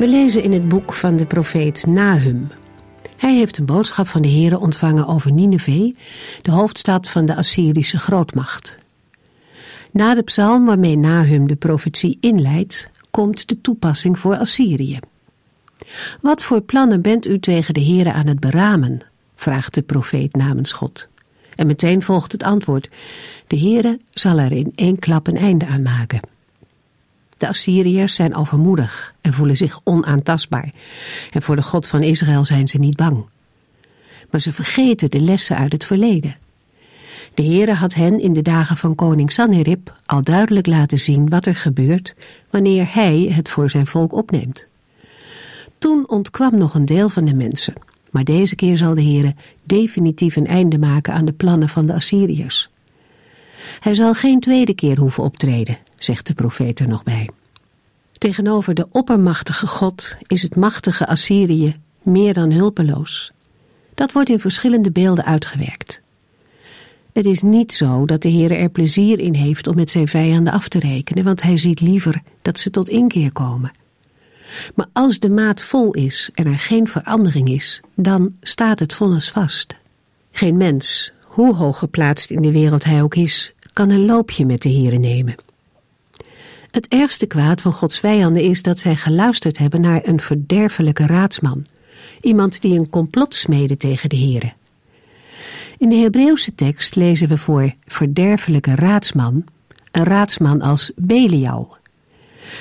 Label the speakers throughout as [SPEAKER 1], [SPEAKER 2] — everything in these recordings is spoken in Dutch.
[SPEAKER 1] We lezen in het boek van de profeet Nahum. Hij heeft een boodschap van de Heere ontvangen over Nineveh, de hoofdstad van de Assyrische grootmacht. Na de psalm waarmee Nahum de profetie inleidt, komt de toepassing voor Assyrië. Wat voor plannen bent u tegen de Heere aan het beramen? vraagt de profeet namens God. En meteen volgt het antwoord: De Heere zal er in één klap een einde aan maken. De Assyriërs zijn overmoedig en voelen zich onaantastbaar. En voor de God van Israël zijn ze niet bang. Maar ze vergeten de lessen uit het verleden. De Heere had hen in de dagen van koning Sanherib al duidelijk laten zien wat er gebeurt wanneer hij het voor zijn volk opneemt. Toen ontkwam nog een deel van de mensen, maar deze keer zal de Heere definitief een einde maken aan de plannen van de Assyriërs. Hij zal geen tweede keer hoeven optreden, zegt de profeet er nog bij. Tegenover de oppermachtige God is het machtige Assyrië meer dan hulpeloos. Dat wordt in verschillende beelden uitgewerkt. Het is niet zo dat de Heer er plezier in heeft om met zijn vijanden af te rekenen, want hij ziet liever dat ze tot inkeer komen. Maar als de maat vol is en er geen verandering is, dan staat het vonnis vast. Geen mens, hoe hoog geplaatst in de wereld hij ook is, kan een loopje met de Heeren nemen. Het ergste kwaad van Gods vijanden is dat zij geluisterd hebben naar een verderfelijke raadsman, iemand die een complot smeden tegen de Heeren. In de Hebreeuwse tekst lezen we voor verderfelijke raadsman een raadsman als Belial.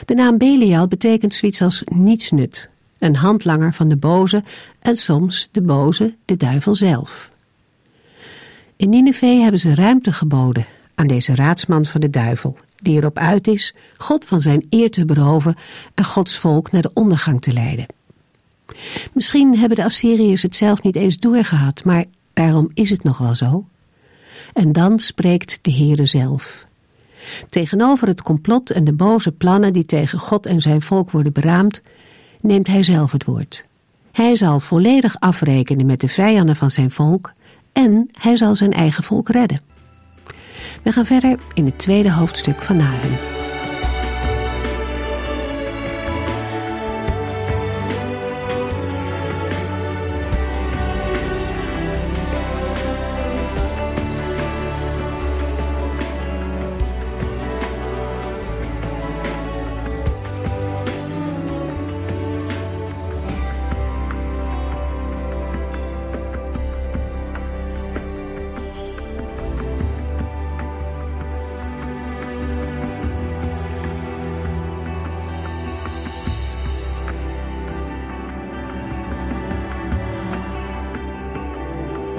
[SPEAKER 1] De naam Belial betekent zoiets als nietsnut, een handlanger van de boze en soms de boze, de duivel zelf. In Nineveh hebben ze ruimte geboden aan deze raadsman van de duivel, die erop uit is God van zijn eer te beroven en Gods volk naar de ondergang te leiden. Misschien hebben de Assyriërs het zelf niet eens doorgehad, maar daarom is het nog wel zo. En dan spreekt de Heere zelf. Tegenover het complot en de boze plannen die tegen God en zijn volk worden beraamd, neemt hij zelf het woord. Hij zal volledig afrekenen met de vijanden van zijn volk en hij zal zijn eigen volk redden. We gaan verder in het tweede hoofdstuk van Naren.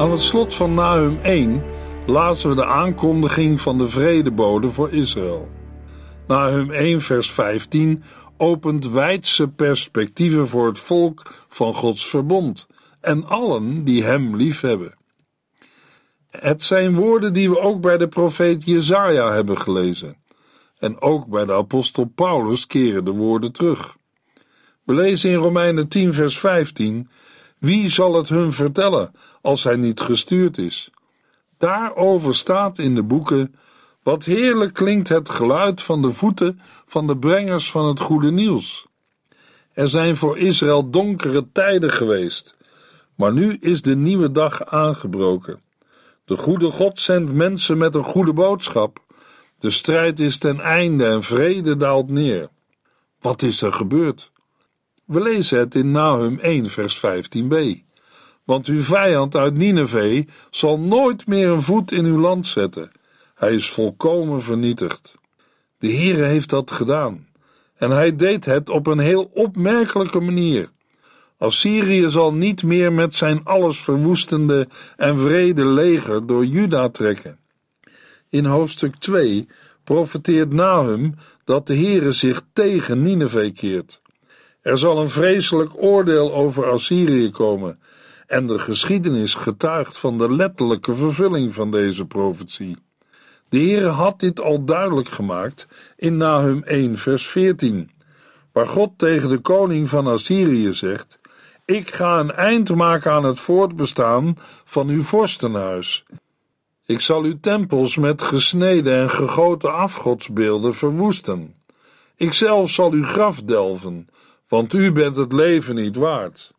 [SPEAKER 2] Aan het slot van Nahum 1 lazen we de aankondiging van de vredebode voor Israël. Nahum 1 vers 15 opent wijdse perspectieven voor het volk van Gods verbond en allen die hem liefhebben. Het zijn woorden die we ook bij de profeet Jezaja hebben gelezen. En ook bij de apostel Paulus keren de woorden terug. We lezen in Romeinen 10 vers 15 wie zal het hun vertellen als hij niet gestuurd is? Daarover staat in de boeken: Wat heerlijk klinkt het geluid van de voeten van de brengers van het goede nieuws. Er zijn voor Israël donkere tijden geweest, maar nu is de nieuwe dag aangebroken. De goede God zendt mensen met een goede boodschap. De strijd is ten einde en vrede daalt neer. Wat is er gebeurd? We lezen het in Nahum 1, vers 15b. Want uw vijand uit Nineveh zal nooit meer een voet in uw land zetten. Hij is volkomen vernietigd. De Heere heeft dat gedaan. En hij deed het op een heel opmerkelijke manier. Assyrië zal niet meer met zijn alles verwoestende en vrede leger door Juda trekken. In hoofdstuk 2 profeteert Nahum dat de Heere zich tegen Nineveh keert. Er zal een vreselijk oordeel over Assyrië komen, en de geschiedenis getuigt van de letterlijke vervulling van deze profetie. De Heere had dit al duidelijk gemaakt in Nahum 1 vers 14, waar God tegen de koning van Assyrië zegt: Ik ga een eind maken aan het voortbestaan van uw vorstenhuis. Ik zal uw tempels met gesneden en gegoten afgodsbeelden verwoesten. Ikzelf zal uw graf delven, want u bent het leven niet waard.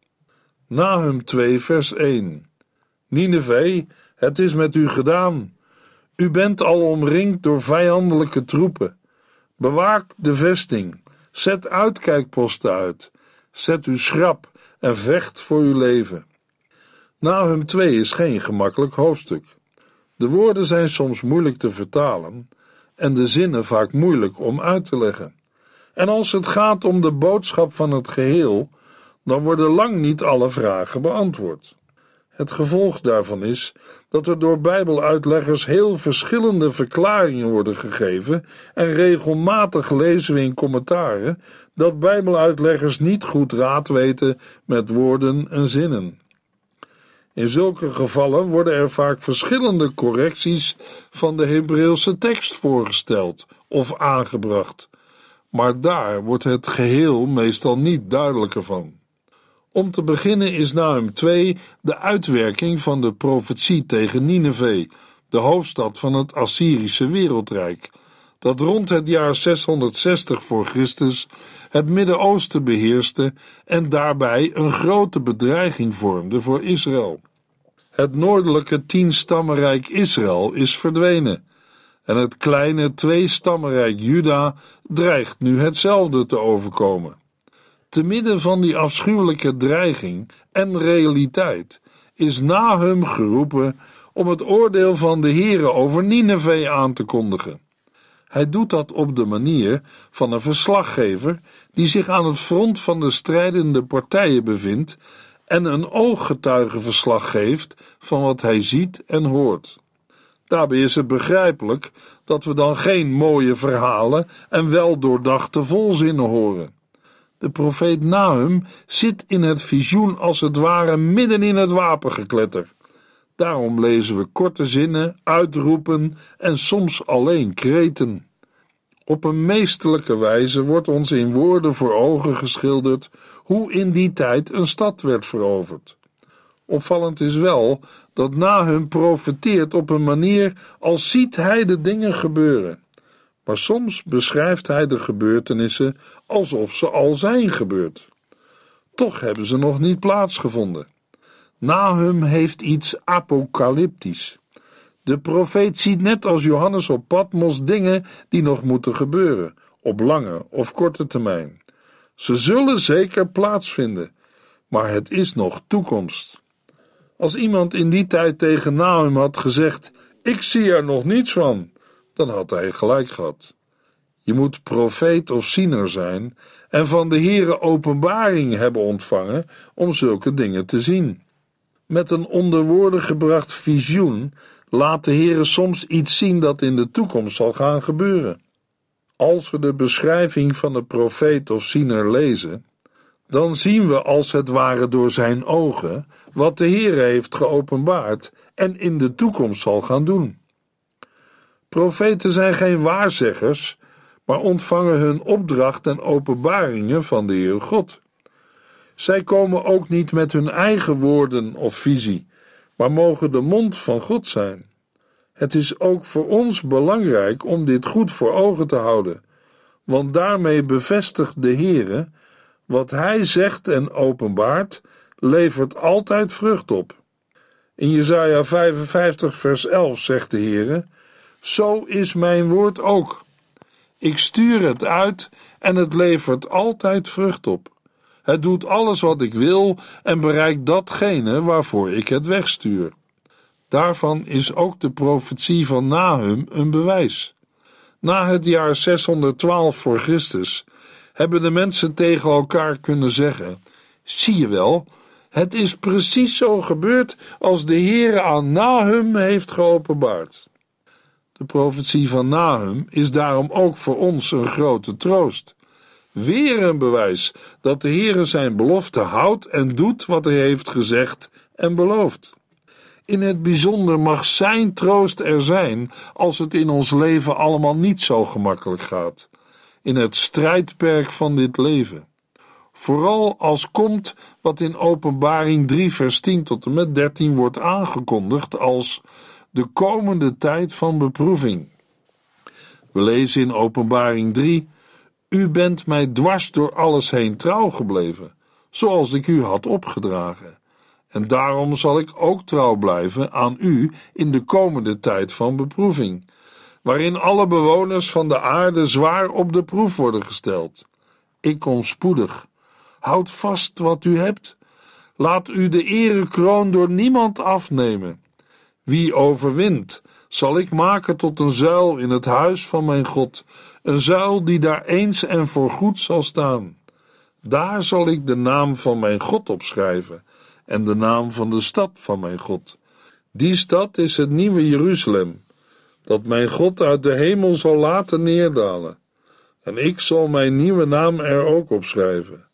[SPEAKER 2] Nahum 2 vers 1 Nineveh, het is met u gedaan. U bent al omringd door vijandelijke troepen. Bewaak de vesting, zet uitkijkposten uit, zet u schrap en vecht voor uw leven. Nahum 2 is geen gemakkelijk hoofdstuk. De woorden zijn soms moeilijk te vertalen en de zinnen vaak moeilijk om uit te leggen. En als het gaat om de boodschap van het geheel, dan worden lang niet alle vragen beantwoord. Het gevolg daarvan is dat er door Bijbeluitleggers heel verschillende verklaringen worden gegeven en regelmatig lezen we in commentaren dat Bijbeluitleggers niet goed raad weten met woorden en zinnen. In zulke gevallen worden er vaak verschillende correcties van de Hebreeuwse tekst voorgesteld of aangebracht, maar daar wordt het geheel meestal niet duidelijker van. Om te beginnen is Nahum 2 de uitwerking van de profetie tegen Nineveh, de hoofdstad van het Assyrische wereldrijk, dat rond het jaar 660 voor Christus het Midden-Oosten beheerste en daarbij een grote bedreiging vormde voor Israël. Het noordelijke tienstammenrijk Israël is verdwenen en het kleine tweestammenrijk Juda dreigt nu hetzelfde te overkomen. Te midden van die afschuwelijke dreiging en realiteit is Nahum geroepen om het oordeel van de Heere over Nineveh aan te kondigen. Hij doet dat op de manier van een verslaggever die zich aan het front van de strijdende partijen bevindt en een ooggetuigenverslag geeft van wat hij ziet en hoort. Daarbij is het begrijpelijk dat we dan geen mooie verhalen en wel doordachte volzinnen horen. De profeet Nahum zit in het visioen als het ware midden in het wapengekletter. Daarom lezen we korte zinnen, uitroepen en soms alleen kreten. Op een meesterlijke wijze wordt ons in woorden voor ogen geschilderd hoe in die tijd een stad werd veroverd. Opvallend is wel dat Nahum profeteert op een manier als ziet hij de dingen gebeuren maar soms beschrijft hij de gebeurtenissen alsof ze al zijn gebeurd. Toch hebben ze nog niet plaatsgevonden. Nahum heeft iets apocalyptisch. De profeet ziet net als Johannes op Patmos dingen die nog moeten gebeuren, op lange of korte termijn. Ze zullen zeker plaatsvinden, maar het is nog toekomst. Als iemand in die tijd tegen Nahum had gezegd: Ik zie er nog niets van, dan had hij gelijk gehad. Je moet profeet of ziener zijn en van de Heere openbaring hebben ontvangen om zulke dingen te zien. Met een onder woorden gebracht visioen laat de Heere soms iets zien dat in de toekomst zal gaan gebeuren. Als we de beschrijving van de profeet of ziener lezen, dan zien we als het ware door zijn ogen wat de Heere heeft geopenbaard en in de toekomst zal gaan doen. Profeten zijn geen waarzeggers, maar ontvangen hun opdracht en openbaringen van de Heer God. Zij komen ook niet met hun eigen woorden of visie, maar mogen de mond van God zijn. Het is ook voor ons belangrijk om dit goed voor ogen te houden, want daarmee bevestigt de Heere wat Hij zegt en openbaart, levert altijd vrucht op. In Jesaja 55 vers 11 zegt de Heere zo is mijn woord ook. Ik stuur het uit en het levert altijd vrucht op. Het doet alles wat ik wil en bereikt datgene waarvoor ik het wegstuur. Daarvan is ook de profetie van Nahum een bewijs. Na het jaar 612 voor Christus hebben de mensen tegen elkaar kunnen zeggen: Zie je wel, het is precies zo gebeurd als de Heere aan Nahum heeft geopenbaard. De profetie van Nahum is daarom ook voor ons een grote troost. Weer een bewijs dat de Heere zijn belofte houdt en doet wat hij heeft gezegd en beloofd. In het bijzonder mag zijn troost er zijn als het in ons leven allemaal niet zo gemakkelijk gaat. In het strijdperk van dit leven. Vooral als komt wat in Openbaring 3, vers 10 tot en met 13 wordt aangekondigd als de komende tijd van beproeving. We lezen in Openbaring 3: U bent mij dwars door alles heen trouw gebleven, zoals ik u had opgedragen. En daarom zal ik ook trouw blijven aan u in de komende tijd van beproeving, waarin alle bewoners van de aarde zwaar op de proef worden gesteld. Ik kom spoedig. Houd vast wat u hebt. Laat u de erekroon door niemand afnemen. Wie overwint, zal ik maken tot een zuil in het huis van mijn God, een zuil die daar eens en voorgoed zal staan. Daar zal ik de naam van mijn God opschrijven en de naam van de stad van mijn God. Die stad is het nieuwe Jeruzalem, dat mijn God uit de hemel zal laten neerdalen. En ik zal mijn nieuwe naam er ook op schrijven.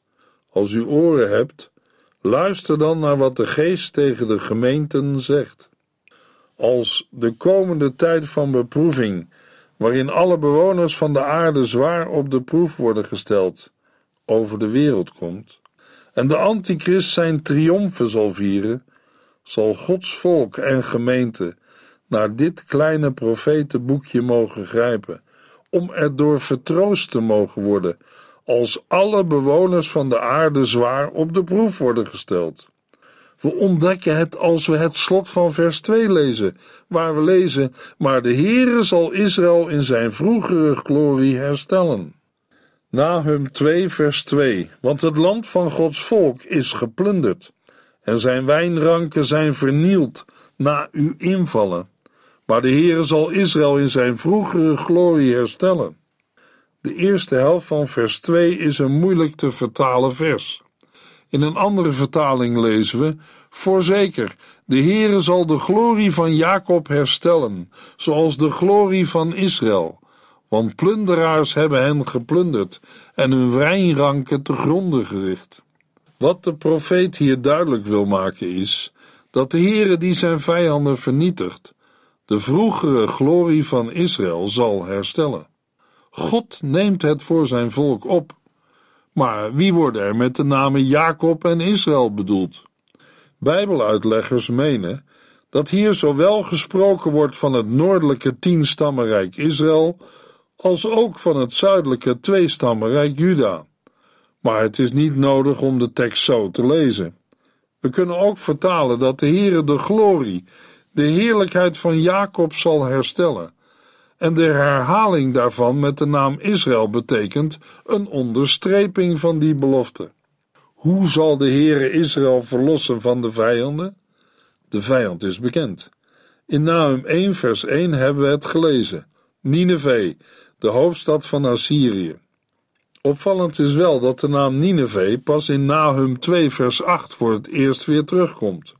[SPEAKER 2] Als u oren hebt, luister dan naar wat de geest tegen de gemeenten zegt. Als de komende tijd van beproeving, waarin alle bewoners van de aarde zwaar op de proef worden gesteld, over de wereld komt, en de antichrist zijn triomfen zal vieren, zal Gods volk en gemeente naar dit kleine profetenboekje mogen grijpen, om erdoor vertroost te mogen worden, als alle bewoners van de aarde zwaar op de proef worden gesteld. We ontdekken het als we het slot van vers 2 lezen, waar we lezen: Maar de Heere zal Israël in zijn vroegere glorie herstellen. Nahum 2, vers 2: Want het land van Gods volk is geplunderd, en zijn wijnranken zijn vernield na uw invallen. Maar de Heere zal Israël in zijn vroegere glorie herstellen. De eerste helft van vers 2 is een moeilijk te vertalen vers. In een andere vertaling lezen we: Voorzeker, de Heere zal de glorie van Jacob herstellen, zoals de glorie van Israël. Want plunderaars hebben hen geplunderd en hun wijnranken te gronden gericht. Wat de profeet hier duidelijk wil maken is dat de Heere die zijn vijanden vernietigt, de vroegere glorie van Israël zal herstellen. God neemt het voor zijn volk op. Maar wie worden er met de namen Jacob en Israël bedoeld? Bijbeluitleggers menen dat hier zowel gesproken wordt van het noordelijke tienstammenrijk Israël als ook van het zuidelijke tweestammenrijk Juda. Maar het is niet nodig om de tekst zo te lezen. We kunnen ook vertalen dat de Heere de glorie, de heerlijkheid van Jacob zal herstellen. En de herhaling daarvan met de naam Israël betekent een onderstreping van die belofte. Hoe zal de Heere Israël verlossen van de vijanden? De vijand is bekend. In Nahum 1 vers 1 hebben we het gelezen. Nineveh, de hoofdstad van Assyrië. Opvallend is wel dat de naam Nineveh pas in Nahum 2 vers 8 voor het eerst weer terugkomt.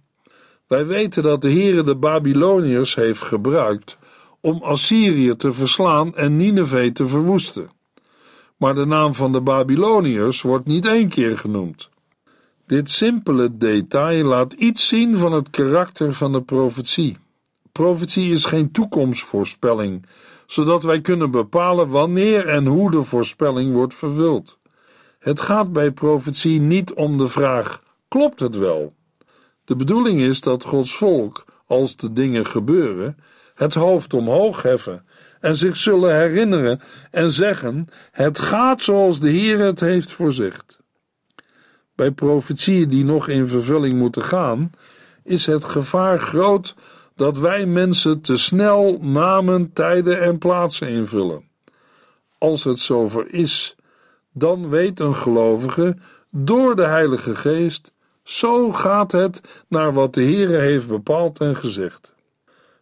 [SPEAKER 2] Wij weten dat de Heere de Babyloniërs heeft gebruikt om Assyrië te verslaan en Nineveh te verwoesten. Maar de naam van de Babyloniërs wordt niet één keer genoemd. Dit simpele detail laat iets zien van het karakter van de profetie. Profetie is geen toekomstvoorspelling, zodat wij kunnen bepalen wanneer en hoe de voorspelling wordt vervuld. Het gaat bij profetie niet om de vraag: klopt het wel? De bedoeling is dat Gods volk, als de dingen gebeuren, het hoofd omhoog heffen en zich zullen herinneren en zeggen: Het gaat zoals de Heer het heeft voorzegd. Bij profetieën die nog in vervulling moeten gaan, is het gevaar groot dat wij mensen te snel namen, tijden en plaatsen invullen. Als het zover is, dan weet een gelovige door de Heilige Geest: zo gaat het naar wat de Heere heeft bepaald en gezegd.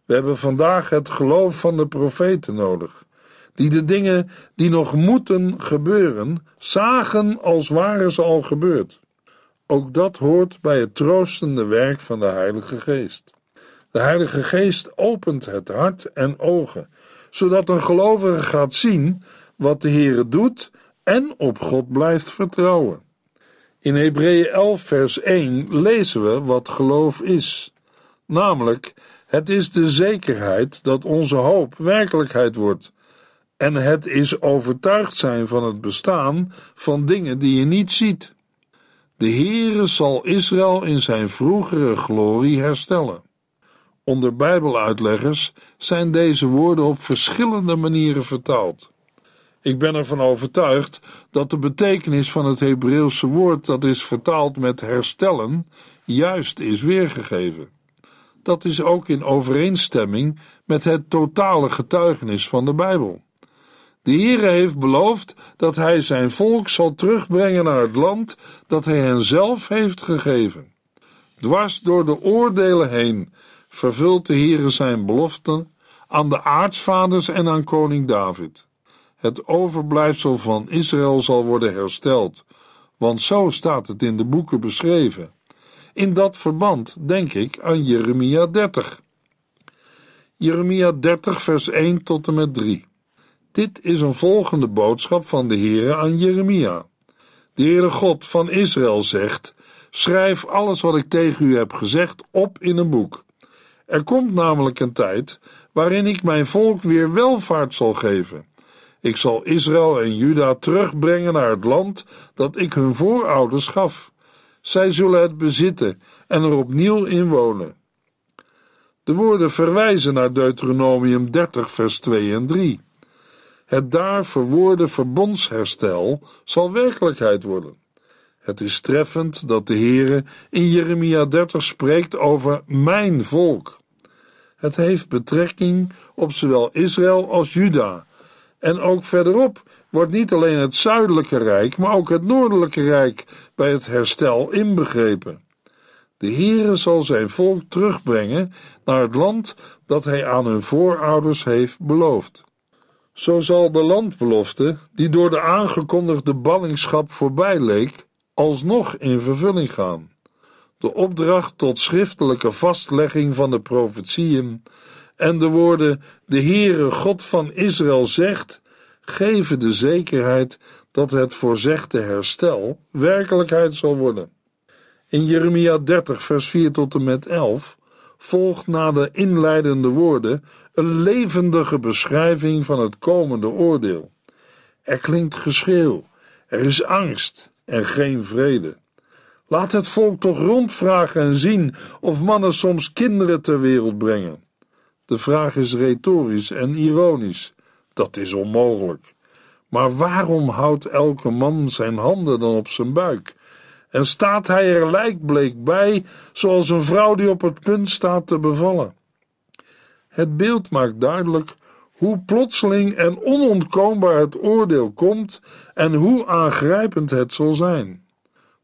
[SPEAKER 2] We hebben vandaag het geloof van de profeten nodig, die de dingen die nog moeten gebeuren, zagen als waren ze al gebeurd. Ook dat hoort bij het troostende werk van de Heilige Geest. De Heilige Geest opent het hart en ogen, zodat een gelovige gaat zien wat de Heere doet en op God blijft vertrouwen. In Hebreeën 11, vers 1 lezen we wat geloof is. Namelijk, het is de zekerheid dat onze hoop werkelijkheid wordt. En het is overtuigd zijn van het bestaan van dingen die je niet ziet. De Heere zal Israël in zijn vroegere glorie herstellen. Onder Bijbeluitleggers zijn deze woorden op verschillende manieren vertaald. Ik ben ervan overtuigd dat de betekenis van het Hebreeuwse woord dat is vertaald met herstellen juist is weergegeven. Dat is ook in overeenstemming met het totale getuigenis van de Bijbel. De Heere heeft beloofd dat hij zijn volk zal terugbrengen naar het land dat hij hen zelf heeft gegeven. Dwars door de oordelen heen vervult de Heere zijn beloften aan de aartsvaders en aan koning David. Het overblijfsel van Israël zal worden hersteld, want zo staat het in de boeken beschreven. In dat verband denk ik aan Jeremia 30. Jeremia 30, vers 1 tot en met 3. Dit is een volgende boodschap van de Heere aan Jeremia. De Heere God van Israël zegt: Schrijf alles wat ik tegen u heb gezegd op in een boek. Er komt namelijk een tijd waarin ik mijn volk weer welvaart zal geven. Ik zal Israël en Juda terugbrengen naar het land dat ik hun voorouders gaf. Zij zullen het bezitten en er opnieuw inwonen. De woorden verwijzen naar Deuteronomium 30, vers 2 en 3. Het daar verwoorde verbondsherstel zal werkelijkheid worden. Het is treffend dat de Heere in Jeremia 30 spreekt over mijn volk. Het heeft betrekking op zowel Israël als Juda. En ook verderop wordt niet alleen het zuidelijke rijk, maar ook het noordelijke rijk bij het herstel inbegrepen. De Heere zal zijn volk terugbrengen naar het land dat hij aan hun voorouders heeft beloofd. Zo zal de landbelofte, die door de aangekondigde ballingschap voorbij leek, alsnog in vervulling gaan. De opdracht tot schriftelijke vastlegging van de profetieën en de woorden: De Heere God van Israël zegt, geven de zekerheid dat het voorzegde herstel werkelijkheid zal worden. In Jeremia 30, vers 4 tot en met 11 volgt na de inleidende woorden een levendige beschrijving van het komende oordeel. Er klinkt geschreeuw, er is angst en geen vrede. Laat het volk toch rondvragen en zien of mannen soms kinderen ter wereld brengen. De vraag is retorisch en ironisch. Dat is onmogelijk. Maar waarom houdt elke man zijn handen dan op zijn buik? En staat hij er lijkbleek bij, zoals een vrouw die op het punt staat te bevallen? Het beeld maakt duidelijk hoe plotseling en onontkoombaar het oordeel komt en hoe aangrijpend het zal zijn.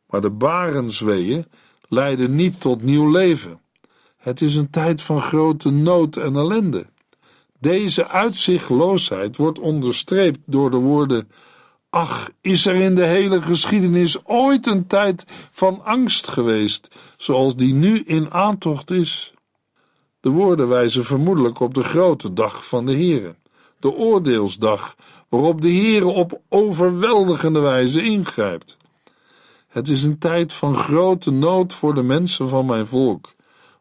[SPEAKER 2] Maar de barensweeën leiden niet tot nieuw leven. Het is een tijd van grote nood en ellende. Deze uitzichtloosheid wordt onderstreept door de woorden: Ach, is er in de hele geschiedenis ooit een tijd van angst geweest, zoals die nu in aantocht is? De woorden wijzen vermoedelijk op de grote dag van de Heere, de oordeelsdag, waarop de Heere op overweldigende wijze ingrijpt. Het is een tijd van grote nood voor de mensen van mijn volk,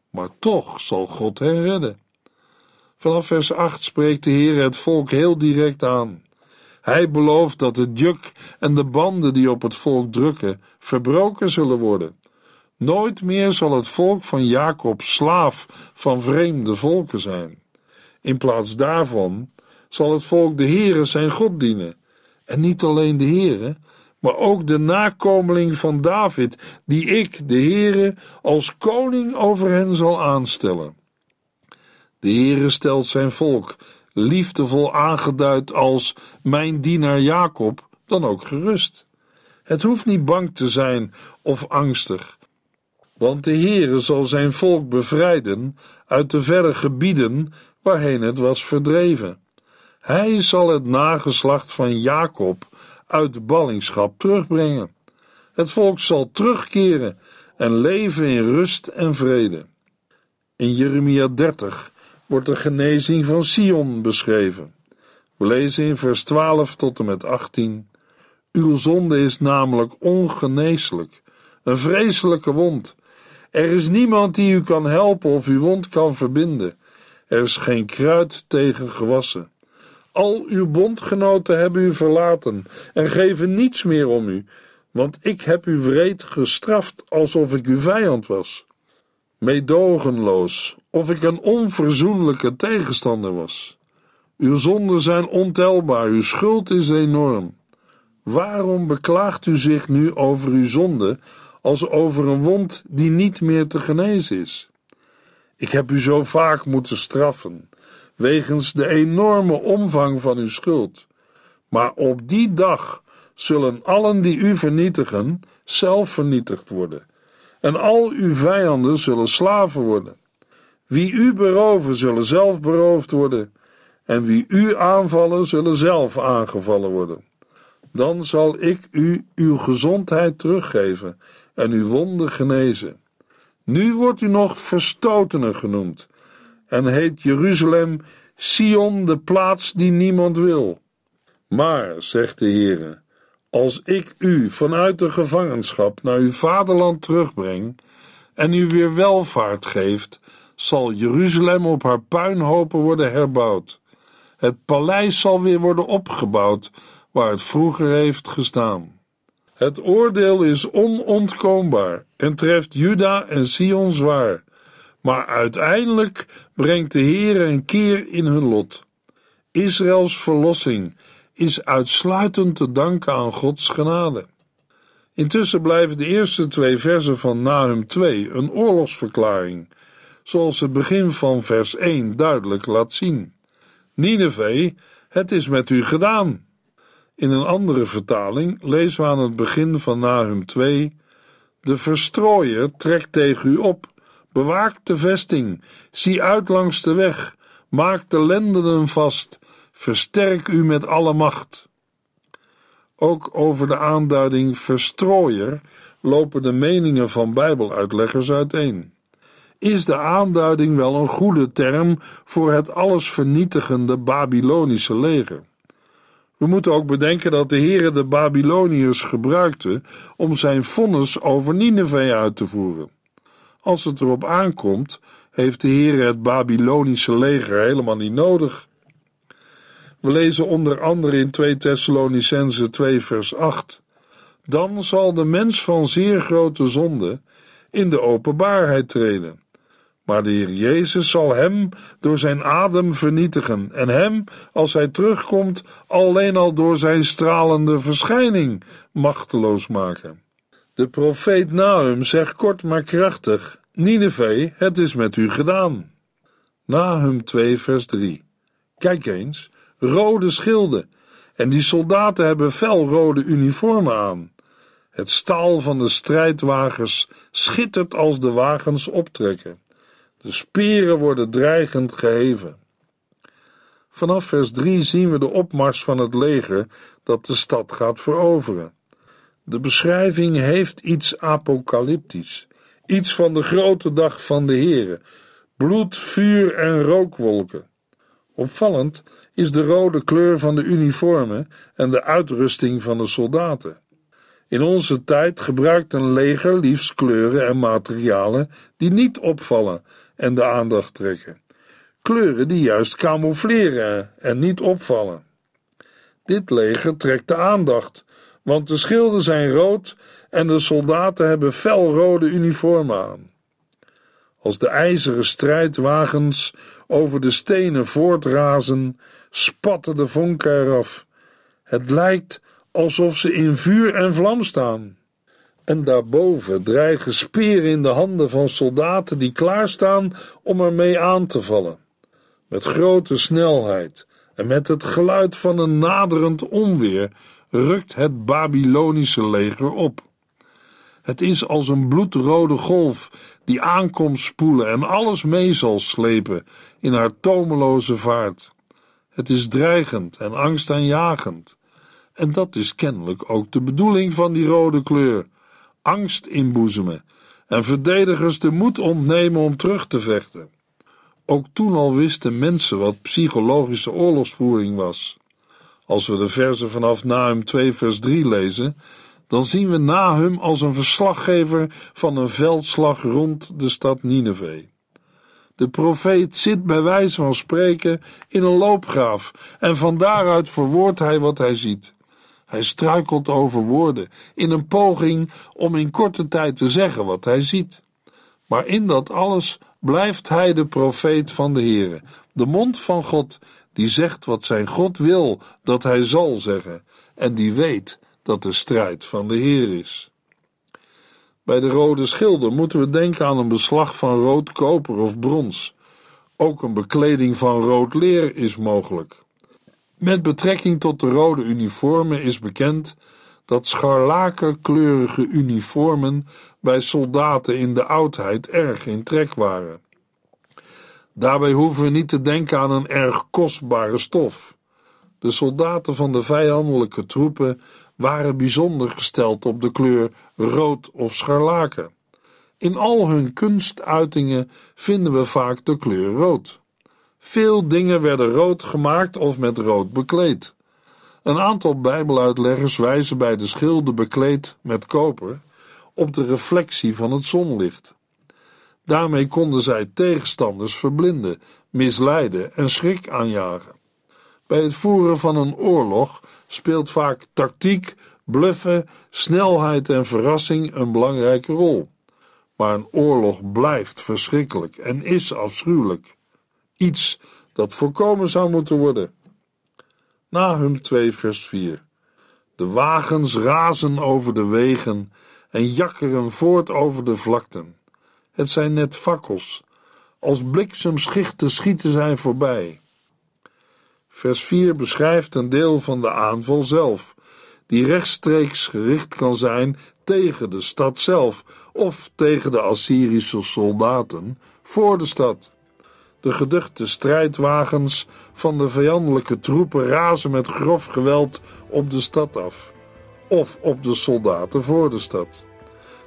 [SPEAKER 2] maar toch zal God hen redden. Vanaf vers 8 spreekt de Heer het volk heel direct aan. Hij belooft dat het juk en de banden die op het volk drukken verbroken zullen worden. Nooit meer zal het volk van Jacob slaaf van vreemde volken zijn. In plaats daarvan zal het volk de Heere zijn God dienen. En niet alleen de Heere, maar ook de nakomeling van David, die ik, de Heere, als koning over hen zal aanstellen. De Heere stelt zijn volk, liefdevol aangeduid als mijn dienaar Jacob, dan ook gerust. Het hoeft niet bang te zijn of angstig, want de Heere zal zijn volk bevrijden uit de verre gebieden waarheen het was verdreven. Hij zal het nageslacht van Jacob uit de ballingschap terugbrengen. Het volk zal terugkeren en leven in rust en vrede. In Jeremia 30 wordt de genezing van Sion beschreven. We lezen in vers 12 tot en met 18: Uw zonde is namelijk ongeneeslijk, een vreselijke wond. Er is niemand die u kan helpen of uw wond kan verbinden. Er is geen kruid tegen gewassen. Al uw bondgenoten hebben u verlaten en geven niets meer om u, want ik heb u wreed gestraft alsof ik uw vijand was. Meedogenloos, of ik een onverzoenlijke tegenstander was. Uw zonden zijn ontelbaar, uw schuld is enorm. Waarom beklaagt u zich nu over uw zonde als over een wond die niet meer te genezen is? Ik heb u zo vaak moeten straffen, wegens de enorme omvang van uw schuld. Maar op die dag zullen allen die u vernietigen, zelf vernietigd worden, en al uw vijanden zullen slaven worden. Wie u beroven, zullen zelf beroofd worden, en wie u aanvallen, zullen zelf aangevallen worden. Dan zal ik u uw gezondheid teruggeven en uw wonden genezen. Nu wordt u nog verstotene genoemd en heet Jeruzalem Sion, de plaats die niemand wil. Maar, zegt de Heere, als ik u vanuit de gevangenschap naar uw vaderland terugbreng en u weer welvaart geeft, zal Jeruzalem op haar puinhopen worden herbouwd. Het paleis zal weer worden opgebouwd waar het vroeger heeft gestaan. Het oordeel is onontkoombaar en treft Juda en Sion zwaar, maar uiteindelijk brengt de Heer een keer in hun lot. Israëls verlossing is uitsluitend te danken aan Gods genade. Intussen blijven de eerste twee versen van Nahum 2 een oorlogsverklaring, zoals het begin van vers 1 duidelijk laat zien. Nineveh, het is met u gedaan. In een andere vertaling lezen we aan het begin van Nahum 2: De verstrooier trekt tegen u op, bewaakt de vesting, zie uit langs de weg, maak de lendenen vast, versterk u met alle macht. Ook over de aanduiding verstrooier lopen de meningen van Bijbeluitleggers uiteen. Is de aanduiding wel een goede term voor het allesvernietigende Babylonische leger? We moeten ook bedenken dat de Heere de Babyloniërs gebruikte om zijn vonnis over Nineveh uit te voeren. Als het erop aankomt, heeft de Heere het Babylonische leger helemaal niet nodig. We lezen onder andere in 2 Thessalonicense 2 vers 8 Dan zal de mens van zeer grote zonde in de openbaarheid treden maar de Heer Jezus zal hem door zijn adem vernietigen en hem, als hij terugkomt, alleen al door zijn stralende verschijning machteloos maken. De profeet Nahum zegt kort maar krachtig: Nineveh, het is met u gedaan. Nahum 2, vers 3. Kijk eens, rode schilden, en die soldaten hebben felrode uniformen aan. Het staal van de strijdwagens schittert als de wagens optrekken. De spieren worden dreigend geheven. Vanaf vers 3 zien we de opmars van het leger dat de stad gaat veroveren. De beschrijving heeft iets apocalyptisch, iets van de grote dag van de Here, bloed, vuur en rookwolken. Opvallend is de rode kleur van de uniformen en de uitrusting van de soldaten. In onze tijd gebruikt een leger liefst kleuren en materialen die niet opvallen en de aandacht trekken. Kleuren die juist camoufleren en niet opvallen. Dit leger trekt de aandacht, want de schilden zijn rood en de soldaten hebben felrode uniformen aan. Als de ijzeren strijdwagens over de stenen voortrazen, spatten de vonken eraf. Het lijkt alsof ze in vuur en vlam staan. En daarboven dreigen speren in de handen van soldaten die klaarstaan om ermee aan te vallen. Met grote snelheid en met het geluid van een naderend onweer rukt het Babylonische leger op. Het is als een bloedrode golf die aankomt spoelen en alles mee zal slepen in haar tomeloze vaart. Het is dreigend en angstaanjagend. En dat is kennelijk ook de bedoeling van die rode kleur: angst inboezemen en verdedigers de moed ontnemen om terug te vechten. Ook toen al wisten mensen wat psychologische oorlogsvoering was. Als we de versen vanaf Nahum 2 vers 3 lezen, dan zien we Nahum als een verslaggever van een veldslag rond de stad Nineveh. De profeet zit bij wijze van spreken in een loopgraaf en van daaruit verwoordt hij wat hij ziet. Hij struikelt over woorden in een poging om in korte tijd te zeggen wat hij ziet. Maar in dat alles blijft hij de profeet van de Heere, de mond van God, die zegt wat zijn God wil dat hij zal zeggen en die weet dat de strijd van de Heer is. Bij de rode schilder moeten we denken aan een beslag van rood koper of brons. Ook een bekleding van rood leer is mogelijk. Met betrekking tot de rode uniformen is bekend dat scharlakenkleurige uniformen bij soldaten in de oudheid erg in trek waren. Daarbij hoeven we niet te denken aan een erg kostbare stof. De soldaten van de vijandelijke troepen waren bijzonder gesteld op de kleur rood of scharlaken. In al hun kunstuitingen vinden we vaak de kleur rood. Veel dingen werden rood gemaakt of met rood bekleed. Een aantal Bijbeluitleggers wijzen bij de schilden bekleed met koper op de reflectie van het zonlicht. Daarmee konden zij tegenstanders verblinden, misleiden en schrik aanjagen. Bij het voeren van een oorlog speelt vaak tactiek, bluffen, snelheid en verrassing een belangrijke rol. Maar een oorlog blijft verschrikkelijk en is afschuwelijk. Iets dat voorkomen zou moeten worden. Nahum 2, vers 4. De wagens razen over de wegen en jakkeren voort over de vlakten. Het zijn net fakkels. Als bliksemschichten schieten zij voorbij. Vers 4 beschrijft een deel van de aanval zelf, die rechtstreeks gericht kan zijn tegen de stad zelf of tegen de Assyrische soldaten voor de stad. De geduchte strijdwagens van de vijandelijke troepen razen met grof geweld op de stad af, of op de soldaten voor de stad.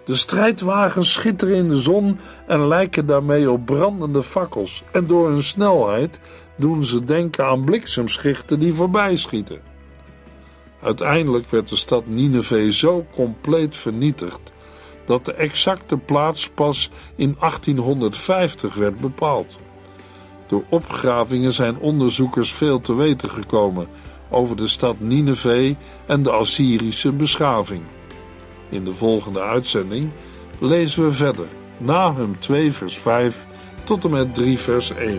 [SPEAKER 2] De strijdwagens schitteren in de zon en lijken daarmee op brandende fakkels, en door hun snelheid doen ze denken aan bliksemschichten die voorbij schieten. Uiteindelijk werd de stad Nineveh zo compleet vernietigd dat de exacte plaats pas in 1850 werd bepaald. Door opgravingen zijn onderzoekers veel te weten gekomen over de stad Nineveh en de Assyrische beschaving. In de volgende uitzending lezen we verder, Nahum 2 vers 5 tot en met 3 vers 1.